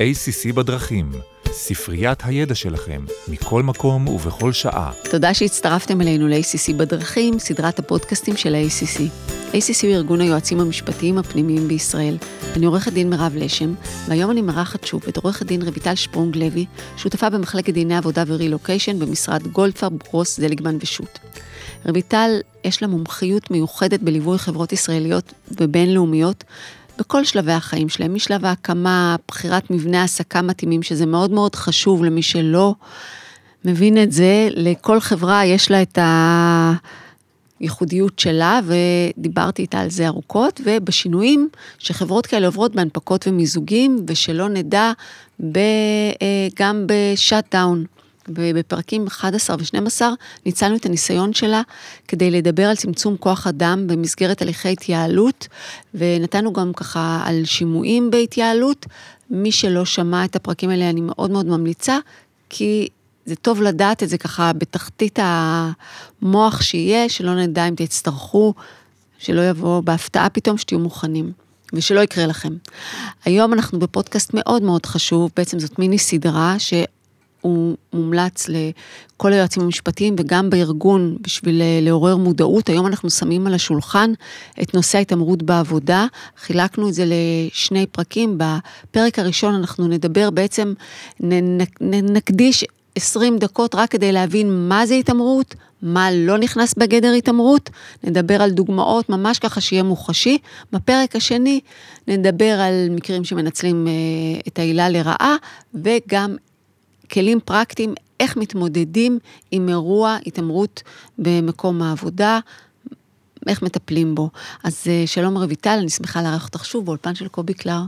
ACC בדרכים, ספריית הידע שלכם, מכל מקום ובכל שעה. תודה שהצטרפתם אלינו ל-ACC בדרכים, סדרת הפודקאסטים של ה-ACC. ACC הוא ארגון היועצים המשפטיים הפנימיים בישראל. אני עורכת דין מירב לשם, והיום אני מארחת שוב את עורכת דין רויטל שפרונג לוי, שותפה במחלקת דיני עבודה ורילוקיישן במשרד גולדפרב, ברוס, זליגמן ושות'. רויטל, יש לה מומחיות מיוחדת בליווי חברות ישראליות ובינלאומיות בכל שלבי החיים שלהם, משלב ההקמה, בחירת מבנה העסקה מתאימים, שזה מאוד מאוד חשוב למי שלא מבין את זה, לכל חברה יש לה את הייחודיות שלה, ודיברתי איתה על זה ארוכות, ובשינויים שחברות כאלה עוברות בהנפקות ומיזוגים, ושלא נדע גם בשאט דאון. ובפרקים 11 ו-12 ניצלנו את הניסיון שלה כדי לדבר על צמצום כוח אדם במסגרת הליכי התייעלות, ונתנו גם ככה על שימועים בהתייעלות. מי שלא שמע את הפרקים האלה, אני מאוד מאוד ממליצה, כי זה טוב לדעת את זה ככה בתחתית המוח שיהיה, שלא נדע אם תצטרכו, שלא יבוא בהפתעה פתאום, שתהיו מוכנים. ושלא יקרה לכם. היום אנחנו בפודקאסט מאוד מאוד חשוב, בעצם זאת מיני סדרה ש... הוא מומלץ לכל היועצים המשפטיים וגם בארגון בשביל אה, לעורר מודעות. היום אנחנו שמים על השולחן את נושא ההתעמרות בעבודה. חילקנו את זה לשני פרקים. בפרק הראשון אנחנו נדבר בעצם, נקדיש 20 דקות רק כדי להבין מה זה התעמרות, מה לא נכנס בגדר התעמרות, נדבר על דוגמאות ממש ככה שיהיה מוחשי. בפרק השני נדבר על מקרים שמנצלים אה, את העילה לרעה, וגם כלים פרקטיים איך מתמודדים עם אירוע התעמרות במקום העבודה, איך מטפלים בו. אז אה, שלום רויטל, אני שמחה לארח אותך שוב באולפן של קובי קלר.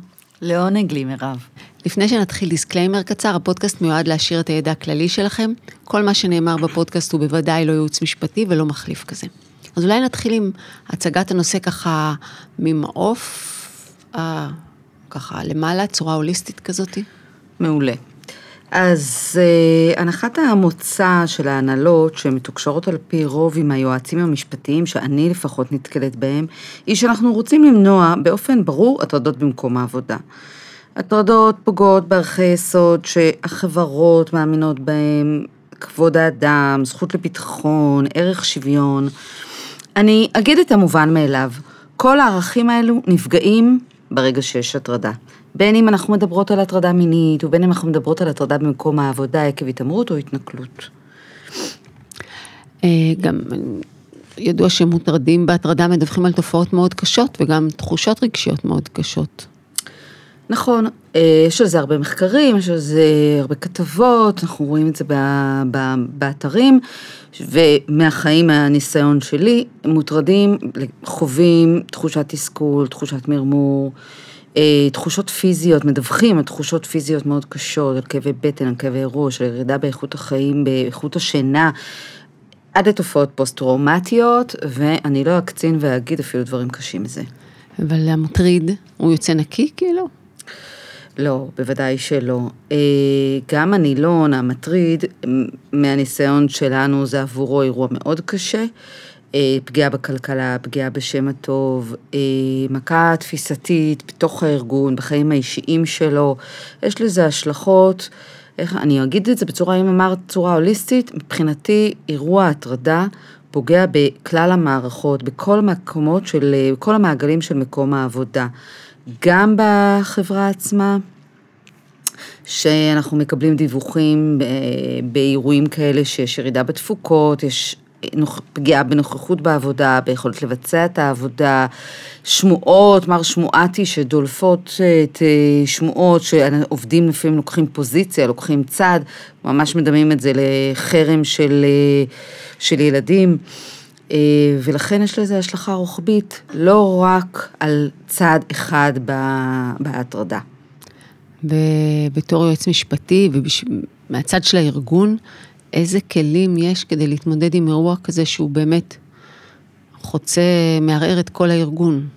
לעונג לי, מירב. לפני שנתחיל disclaimer קצר, הפודקאסט מיועד להעשיר את הידע הכללי שלכם. כל מה שנאמר בפודקאסט הוא בוודאי לא ייעוץ משפטי ולא מחליף כזה. אז אולי נתחיל עם הצגת הנושא ככה ממעוף, אה, ככה למעלה, צורה הוליסטית כזאתי. מעולה. אז אה, הנחת המוצא של ההנהלות שמתוקשרות על פי רוב עם היועצים המשפטיים, שאני לפחות נתקלת בהם, היא שאנחנו רוצים למנוע באופן ברור הטרדות במקום העבודה. הטרדות פוגעות בערכי יסוד שהחברות מאמינות בהם, כבוד האדם, זכות לביטחון, ערך שוויון. אני אגיד את המובן מאליו, כל הערכים האלו נפגעים ברגע שיש הטרדה. בין אם אנחנו מדברות על הטרדה מינית, ובין אם אנחנו מדברות על הטרדה במקום העבודה עקב התעמרות או התנכלות. אה, גם ידוע שמוטרדים בהטרדה מדווחים על תופעות מאוד קשות וגם תחושות רגשיות מאוד קשות. נכון, אה, יש על זה הרבה מחקרים, יש על זה הרבה כתבות, אנחנו רואים את זה באתרים, ומהחיים, מהניסיון שלי, מוטרדים, חווים תחושת תסכול, תחושת מרמור. אה, תחושות פיזיות, מדווחים על תחושות פיזיות מאוד קשות, על כאבי בטן, על כאבי ראש, על ירידה באיכות החיים, באיכות השינה, עד לתופעות פוסט-טראומטיות, ואני לא אקצין ואגיד אפילו דברים קשים מזה. אבל המטריד, הוא יוצא נקי כאילו? לא, בוודאי שלא. אה, גם הנילון, המטריד, מהניסיון שלנו זה עבורו אירוע מאוד קשה. אה, פגיעה בכלכלה, פגיעה בשם הטוב, אה, מכה תפיסתית בתוך הארגון, בחיים האישיים שלו, יש לזה השלכות, איך, אני אגיד את זה בצורה, אם אמרת צורה הוליסטית, מבחינתי אירוע הטרדה פוגע בכלל המערכות, בכל המקומות של, בכל המעגלים של מקום העבודה, גם בחברה עצמה, שאנחנו מקבלים דיווחים אה, באירועים כאלה שיש ירידה בתפוקות, יש פגיעה בנוכחות בעבודה, ביכולת לבצע את העבודה, שמועות, מר שמועתי שדולפות את אה, שמועות שעובדים לפעמים לוקחים פוזיציה, לוקחים צד, ממש מדמים את זה לחרם של, אה, של ילדים. אה, ולכן יש לזה השלכה רוחבית, לא רק על צד אחד בהטרדה. ובתור יועץ משפטי ומהצד של הארגון, איזה כלים יש כדי להתמודד עם אירוע כזה שהוא באמת חוצה, מערער את כל הארגון?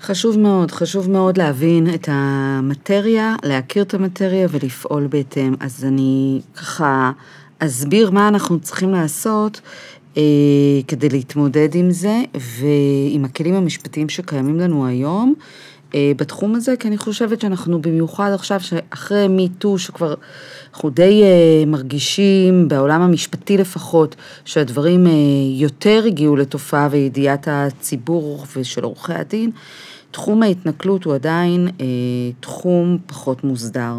חשוב מאוד, חשוב מאוד להבין את המטריה, להכיר את המטריה ולפעול בהתאם. אז אני ככה אסביר מה אנחנו צריכים לעשות אה, כדי להתמודד עם זה, ועם הכלים המשפטיים שקיימים לנו היום. בתחום הזה, כי אני חושבת שאנחנו במיוחד עכשיו, שאחרי מיטו, שכבר אנחנו די אה, מרגישים, בעולם המשפטי לפחות, שהדברים אה, יותר הגיעו לתופעה וידיעת הציבור ושל עורכי הדין, תחום ההתנכלות הוא עדיין אה, תחום פחות מוסדר.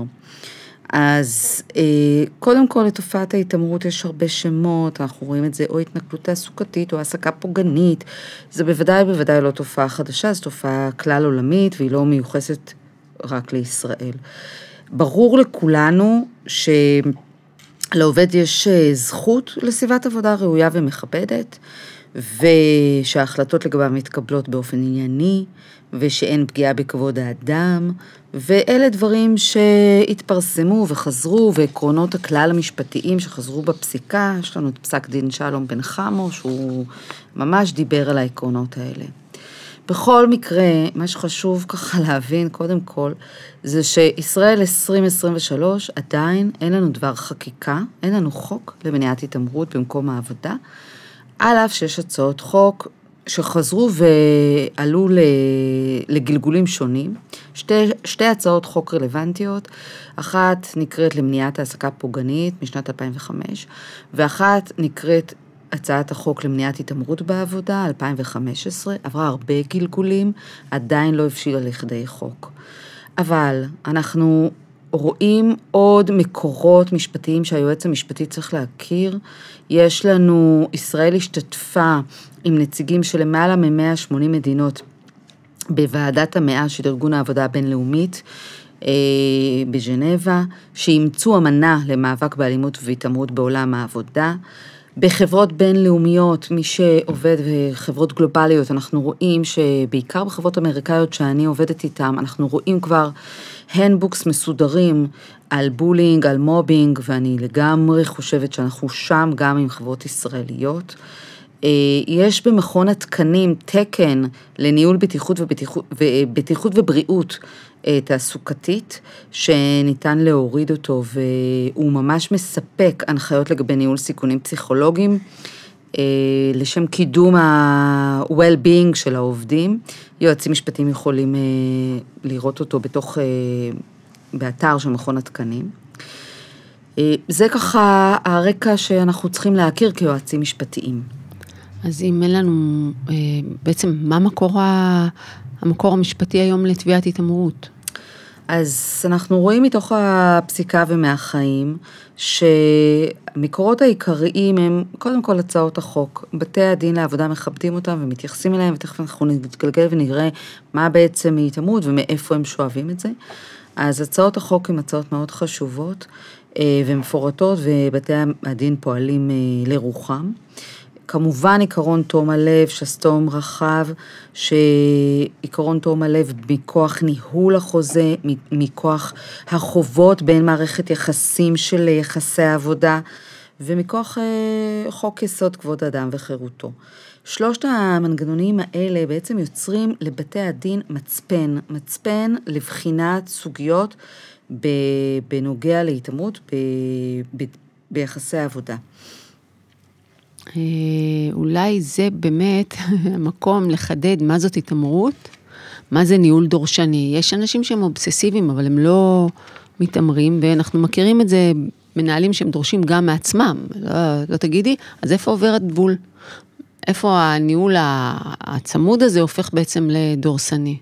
אז אה, קודם כל לתופעת ההתעמרות יש הרבה שמות, אנחנו רואים את זה או התנכלות תעסוקתית או העסקה פוגענית, זה בוודאי בוודאי לא תופעה חדשה, זו תופעה כלל עולמית והיא לא מיוחסת רק לישראל. ברור לכולנו שלעובד יש אה, זכות לסביבת עבודה ראויה ומכבדת, ושההחלטות לגביו מתקבלות באופן ענייני, ושאין פגיעה בכבוד האדם, ואלה דברים שהתפרסמו וחזרו, ועקרונות הכלל המשפטיים שחזרו בפסיקה, יש לנו את פסק דין שלום בן חמו, שהוא ממש דיבר על העקרונות האלה. בכל מקרה, מה שחשוב ככה להבין, קודם כל, זה שישראל 2023 עדיין אין לנו דבר חקיקה, אין לנו חוק למניעת התעמרות במקום העבודה, על אף שיש הצעות חוק שחזרו ועלו לגלגולים שונים, שתי, שתי הצעות חוק רלוונטיות, אחת נקראת למניעת העסקה פוגענית משנת 2005, ואחת נקראת הצעת החוק למניעת התעמרות בעבודה, 2015, עברה הרבה גלגולים, עדיין לא הבשילה לכדי חוק. אבל אנחנו רואים עוד מקורות משפטיים שהיועץ המשפטי צריך להכיר. יש לנו, ישראל השתתפה עם נציגים של למעלה מ-180 מדינות בוועדת המאה של ארגון העבודה הבינלאומית אה, בז'נבה, שאימצו אמנה למאבק באלימות והתעמרות בעולם העבודה. בחברות בינלאומיות, מי שעובד בחברות גלובליות, אנחנו רואים שבעיקר בחברות אמריקאיות שאני עובדת איתן, אנחנו רואים כבר הנדבוקס מסודרים על בולינג, על מובינג, ואני לגמרי חושבת שאנחנו שם גם עם חברות ישראליות. אה, יש במכון התקנים תקן לניהול בטיחות ובטיחות, ובטיחות ובריאות אה, תעסוקתית, שניתן להוריד אותו והוא ממש מספק הנחיות לגבי ניהול סיכונים פסיכולוגיים. אה, לשם קידום ה-well-being של העובדים. יועצים משפטיים יכולים לראות אותו בתוך, באתר של מכון התקנים. זה ככה הרקע שאנחנו צריכים להכיר כיועצים משפטיים. אז אם אין לנו, אה, בעצם מה מקור, ה, המקור המשפטי היום לתביעת התעמרות? אז אנחנו רואים מתוך הפסיקה ומהחיים שהמקורות העיקריים הם קודם כל הצעות החוק. בתי הדין לעבודה מכבדים אותם ומתייחסים אליהם, ותכף אנחנו נתגלגל ונראה מה בעצם היא התעמרות ומאיפה הם שואבים את זה. אז הצעות החוק הן הצעות מאוד חשובות אה, ומפורטות, ובתי הדין פועלים אה, לרוחם. כמובן עיקרון תום הלב, שסתום רחב, שעיקרון תום הלב מכוח ניהול החוזה, מכוח החובות בין מערכת יחסים של יחסי העבודה, ומכוח אה, חוק יסוד כבוד אדם וחירותו. שלושת המנגנונים האלה בעצם יוצרים לבתי הדין מצפן, מצפן לבחינת סוגיות בנוגע להתעמרות ביחסי העבודה. אה, אולי זה באמת המקום לחדד מה זאת התעמרות, מה זה ניהול דורשני. יש אנשים שהם אובססיביים, אבל הם לא מתעמרים, ואנחנו מכירים את זה, מנהלים שהם דורשים גם מעצמם. לא, לא תגידי, אז איפה עובר הגבול? איפה הניהול הצמוד הזה הופך בעצם לדורסני?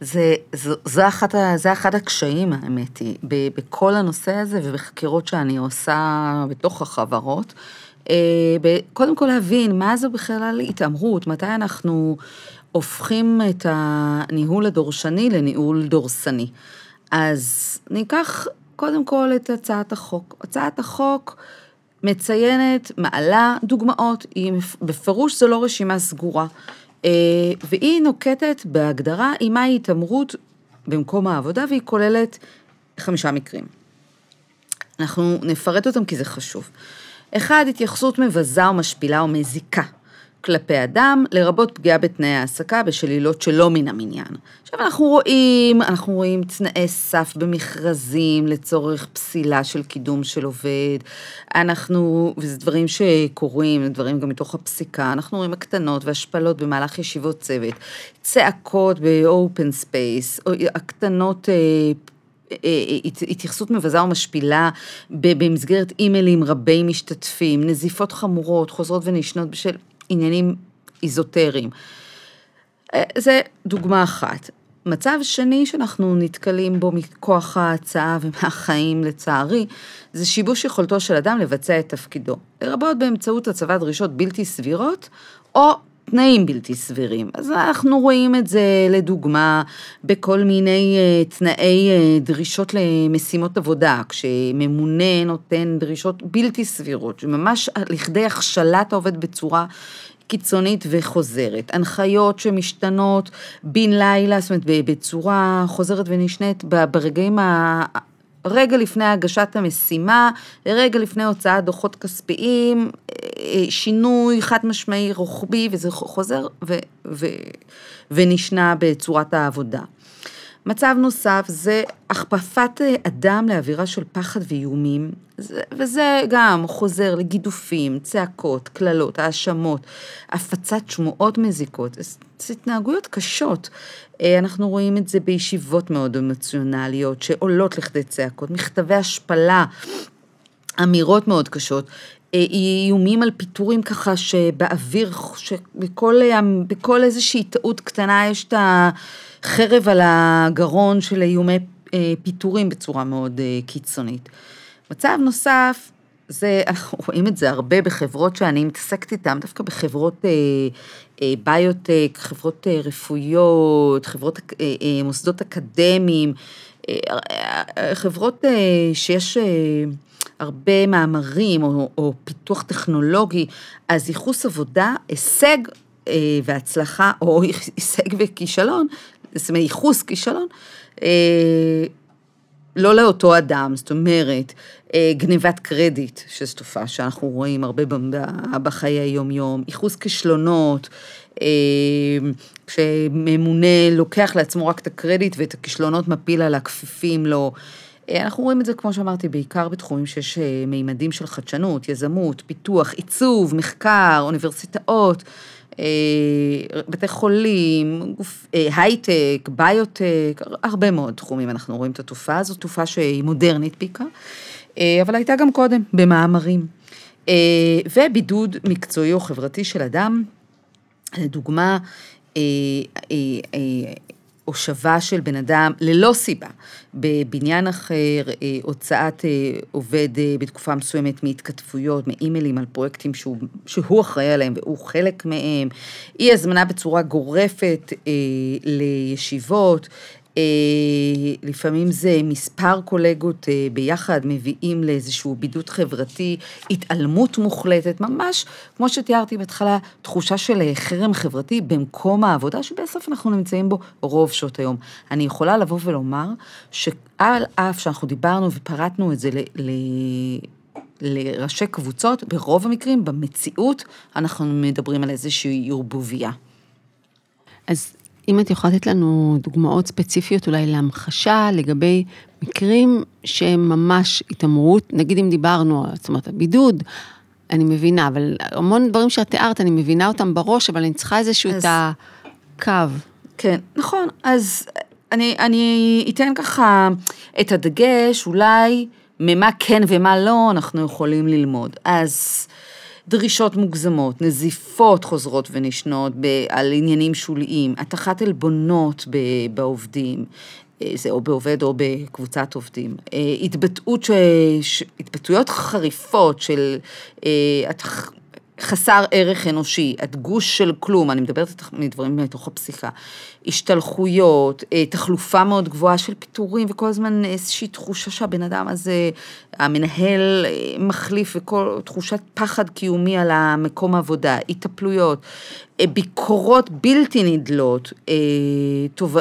זה, זה, זה, אחת, זה אחד הקשיים, האמת היא, בכל הנושא הזה ובחקירות שאני עושה בתוך החברות. אה, קודם כל להבין מה זו בכלל התעמרות, מתי אנחנו הופכים את הניהול הדורשני לניהול דורסני. אז ניקח קודם כל את הצעת החוק. הצעת החוק מציינת, מעלה דוגמאות, היא בפירוש זו לא רשימה סגורה. אה, והיא נוקטת בהגדרה עם מהי התעמרות במקום העבודה, והיא כוללת חמישה מקרים. אנחנו נפרט אותם כי זה חשוב. אחד, התייחסות מבזה או משפילה או מזיקה כלפי אדם, לרבות פגיעה בתנאי העסקה בשל עילות שלא מן המניין. עכשיו אנחנו רואים, אנחנו רואים תנאי סף במכרזים לצורך פסילה של קידום של עובד, אנחנו, וזה דברים שקורים, דברים גם מתוך הפסיקה, אנחנו רואים הקטנות והשפלות במהלך ישיבות צוות, צעקות ב open space, הקטנות... אה, אה, התייחסות מבזה ומשפילה במסגרת אימיילים רבי משתתפים, נזיפות חמורות, חוזרות ונשנות בשל עניינים איזוטריים. אה, זה דוגמה אחת. מצב שני שאנחנו נתקלים בו מכוח ההצעה ומהחיים לצערי, זה שיבוש יכולתו של אדם לבצע את תפקידו, לרבות באמצעות הצבת דרישות בלתי סבירות, או תנאים בלתי סבירים. אז אנחנו רואים את זה לכדוגמה בכל מיני אה, תנאי אה, דרישות למשימות עבודה, כשממונה נותן דרישות בלתי סבירות, שממש לכדי הכשלת העובד בצורה קיצונית וחוזרת. הנחיות שמשתנות בן לילה, זאת אומרת בצורה חוזרת ונשנית ברגעים. רגע לפני הגשת המשימה, רגע לפני הוצאת דוחות כספיים, אה, שינוי חד משמעי רוחבי, וזה חוזר ו, ו, ונשנה בצורת העבודה. מצב נוסף זה הכפפת אדם לאווירה של פחד ואיומים, וזה גם חוזר לגידופים, צעקות, קללות, האשמות, הפצת שמועות מזיקות, זה התנהגויות קשות. אה, אנחנו רואים את זה בישיבות מאוד אמוציונליות שעולות לכדי צעקות, מכתבי השפלה, אמירות מאוד קשות. אה, איומים על פיטורים ככה שבאוויר, שבכל איזושהי טעות קטנה יש את החרב על הגרון של איומי אה, פיטורים בצורה מאוד קיצונית. מצב נוסף, זה, אנחנו רואים את זה הרבה בחברות שאני מתעסקת איתן, דווקא בחברות אה, אה, ביוטק, חברות אה, רפואיות, חברות, אה, אה, מוסדות אקדמיים, אה, אה, חברות אה, שיש אה, הרבה מאמרים או, או פיתוח טכנולוגי, אז ייחוס עבודה, הישג אה, והצלחה, או הישג וכישלון, זאת אומרת, ייחוס כישלון, אה, לא לאותו אדם, זאת אומרת, אה, גניבת קרדיט, שזו תופעה שאנחנו רואים הרבה בחיי היום-יום, ייחוס כישלונות, אה, כשממונה לוקח לעצמו רק את הקרדיט ואת הכישלונות מפיל על הכפיפים לו. אה, אנחנו רואים את זה, כמו שאמרתי, בעיקר בתחומים שיש מימדים של חדשנות, יזמות, פיתוח, עיצוב, מחקר, אוניברסיטאות. אה, בתי חולים, אה, הייטק, ביוטק, הרבה מאוד תחומים אנחנו רואים את התופעה הזו, תופעה שהיא מודרנית בעיקר, אה, אבל הייתה גם קודם במאמרים. ובידוד מקצועי או חברתי של אדם, לדוגמה, הושבה של בן אדם ללא סיבה בבניין אחר, אה, הוצאת אה, עובד אה, בתקופה מסוימת מהתכתבויות, מאימיילים על פרויקטים שהוא, שהוא אחראי עליהם והוא חלק מהם, אי הזמנה בצורה גורפת לישיבות, אה, לפעמים זה מספר קולגות אה, ביחד מביאים לאיזשהו בידוד חברתי, התעלמות מוחלטת, ממש, כמו שתיארתי בהתחלה, תחושה של אה, חרם חברתי במקום העבודה, שבסוף אנחנו נמצאים בו רוב שעות היום. אני יכולה לבוא ולומר שעל אף שאנחנו דיברנו ופרטנו את זה ל... ל... לראשי קבוצות, ברוב המקרים, במציאות, אנחנו מדברים על איזושהי ערבוביה. אז אם את יכולה לתת לנו דוגמאות ספציפיות אולי להמחשה לגבי מקרים שהם ממש התעמרות, נגיד אם דיברנו, זאת אומרת, הבידוד, אני מבינה, אבל המון דברים שאת תיארת, אני מבינה אותם בראש, אבל אני צריכה איזשהו אז... את הקו. כן, נכון, אז אני, אני אתן ככה את הדגש, אולי ממה כן ומה לא אנחנו יכולים ללמוד. אז... דרישות מוגזמות, נזיפות חוזרות ונשנות על עניינים שוליים, הטחת עלבונות בעובדים, אה, זה או בעובד או בקבוצת עובדים, אה, התבטאות, ש... התבטאויות חריפות של אה, חסר ערך אנושי, הדגוש של כלום, אני מדברת מדברים מתוך הפסיקה, השתלחויות, אה, תחלופה מאוד גבוהה של פיטורים, וכל הזמן איזושהי תחושה שהבן אדם הזה, המנהל אה, מחליף, וכל תחושת פחד קיומי על המקום העבודה, התאפלויות, אה, ביקורות בלתי נדלות, טוב,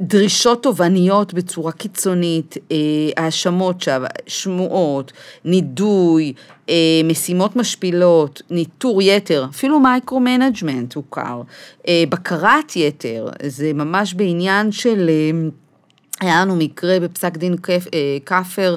דרישות תובעניות בצורה קיצונית, אה, האשמות שווא, שמועות, נידוי, אה, משימות משפילות, ניטור יתר, אפילו micro-management הוכר, אה, בקרת יתר, זה ממש בעניין של... אה, היה לנו מקרה בפסק דין כאפר,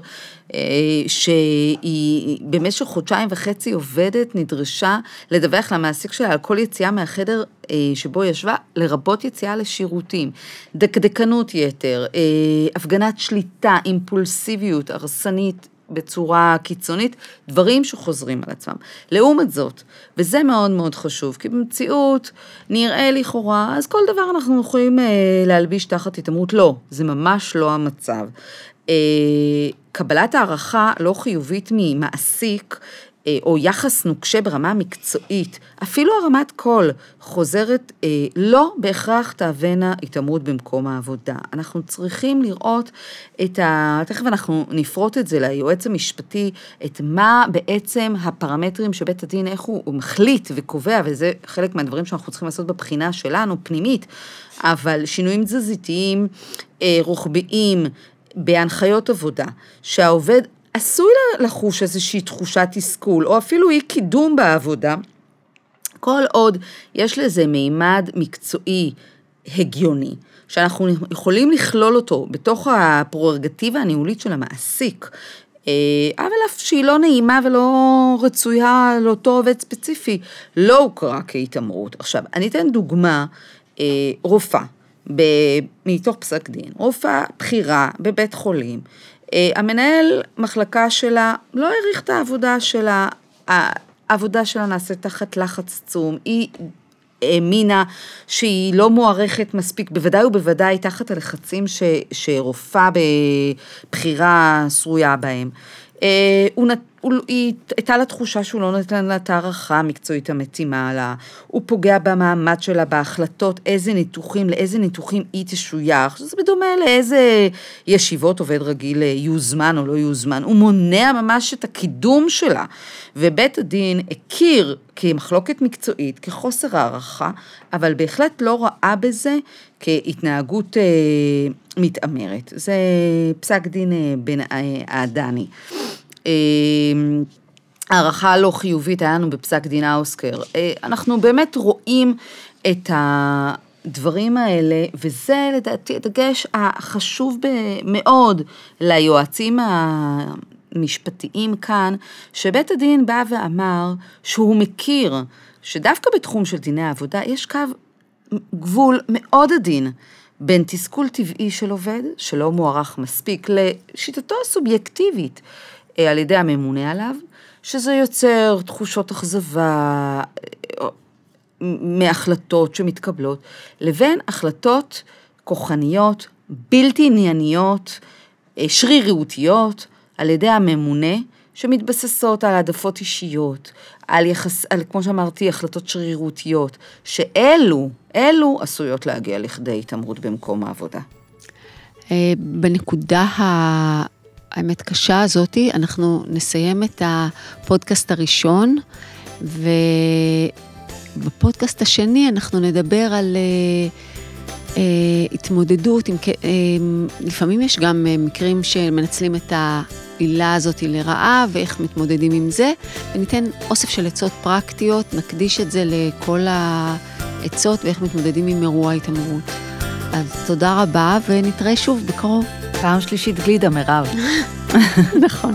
אה, שהיא במשך חודשיים וחצי עובדת, נדרשה לדווח למעסיק שלה על כל יציאה מהחדר אה, שבו ישבה, לרבות יציאה לשירותים, דקדקנות יתר, אה, הפגנת שליטה, אימפולסיביות, הרסנית, בצורה קיצונית, דברים שחוזרים על עצמם. לעומת זאת, וזה מאוד מאוד חשוב, כי במציאות נראה לכאורה, אז כל דבר אנחנו יכולים אה, להלביש תחת התעמרות, לא, זה ממש לא המצב. אה, קבלת הערכה לא חיובית ממעסיק או יחס נוקשה ברמה המקצועית, אפילו הרמת קול חוזרת, אה, לא בהכרח תהווינה התעמרות במקום העבודה. אנחנו צריכים לראות את ה... תכף אנחנו נפרוט את זה ליועץ המשפטי, את מה בעצם הפרמטרים שבית הדין, איך הוא, הוא מחליט וקובע, וזה חלק מהדברים שאנחנו צריכים לעשות בבחינה שלנו, פנימית, אבל שינויים תזזיתיים, אה, רוחביים, בהנחיות עבודה, שהעובד עשוי לחוש איזושהי תחושת תסכול, או אפילו אי קידום בעבודה, כל עוד יש לזה מימד מקצועי הגיוני, שאנחנו יכולים לכלול אותו בתוך הפררוגטיבה הניהולית של המעסיק, אה, אבל אף שהיא לא נעימה ולא רצויה לאותו עובד ספציפי, לא הוכרה כהתעמרות. עכשיו, אני אתן דוגמה, אה, רופאה, מתוך פסק דין, רופאה בכירה בבית חולים, המנהל מחלקה שלה לא העריך את העבודה שלה, העבודה שלה נעשית תחת לחץ עצום, היא האמינה שהיא לא מוערכת מספיק, בוודאי ובוודאי תחת הלחצים ש, שרופאה בבחירה שרויה בהם. אה, הוא נת... היא הייתה לה תחושה שהוא לא נותן לה את הערכה המקצועית המתאימה לה, הוא פוגע במעמד שלה, בהחלטות, איזה ניתוחים, לאיזה ניתוחים היא תשוייך, זה בדומה לאיזה ישיבות עובד רגיל יוזמן או לא יוזמן, הוא מונע ממש את הקידום שלה, ובית הדין הכיר כמחלוקת מקצועית, כחוסר הערכה, אבל בהחלט לא ראה בזה כהתנהגות אה, מתעמרת. זה פסק דין אה, בן אה, העדני. אמ, הערכה לא חיובית היה לנו בפסק דין האוסקר. אה, אנחנו באמת רואים את הדברים האלה, וזה לדעתי הדגש החשוב מאוד ליועצים המשפטיים כאן, שבית הדין בא ואמר שהוא מכיר שדווקא בתחום של דיני העבודה יש קו גבול מאוד עדין. בין תסכול טבעי של עובד, שלא מוערך מספיק, לשיטתו הסובייקטיבית על ידי הממונה עליו, שזה יוצר תחושות אכזבה אה, מהחלטות שמתקבלות, לבין החלטות כוחניות, בלתי ענייניות, אה, שרירותיות, על ידי הממונה, שמתבססות על העדפות אישיות, על יחס, על, כמו שאמרתי, החלטות שרירותיות, שאלו, אלו עשויות להגיע לכדי התעמרות במקום העבודה. בנקודה האמת קשה הזאתי, אנחנו נסיים את הפודקאסט הראשון, ובפודקאסט השני אנחנו נדבר על uh, uh, התמודדות, עם, uh, לפעמים יש גם uh, מקרים שמנצלים את העילה הזאת לרעה ואיך מתמודדים עם זה, וניתן אוסף של עצות פרקטיות, נקדיש את זה לכל העצות ואיך מתמודדים עם אירוע התעמרות. אז תודה רבה ונתראה שוב בקרוב. פעם שלישית גלידה, מירב. נכון.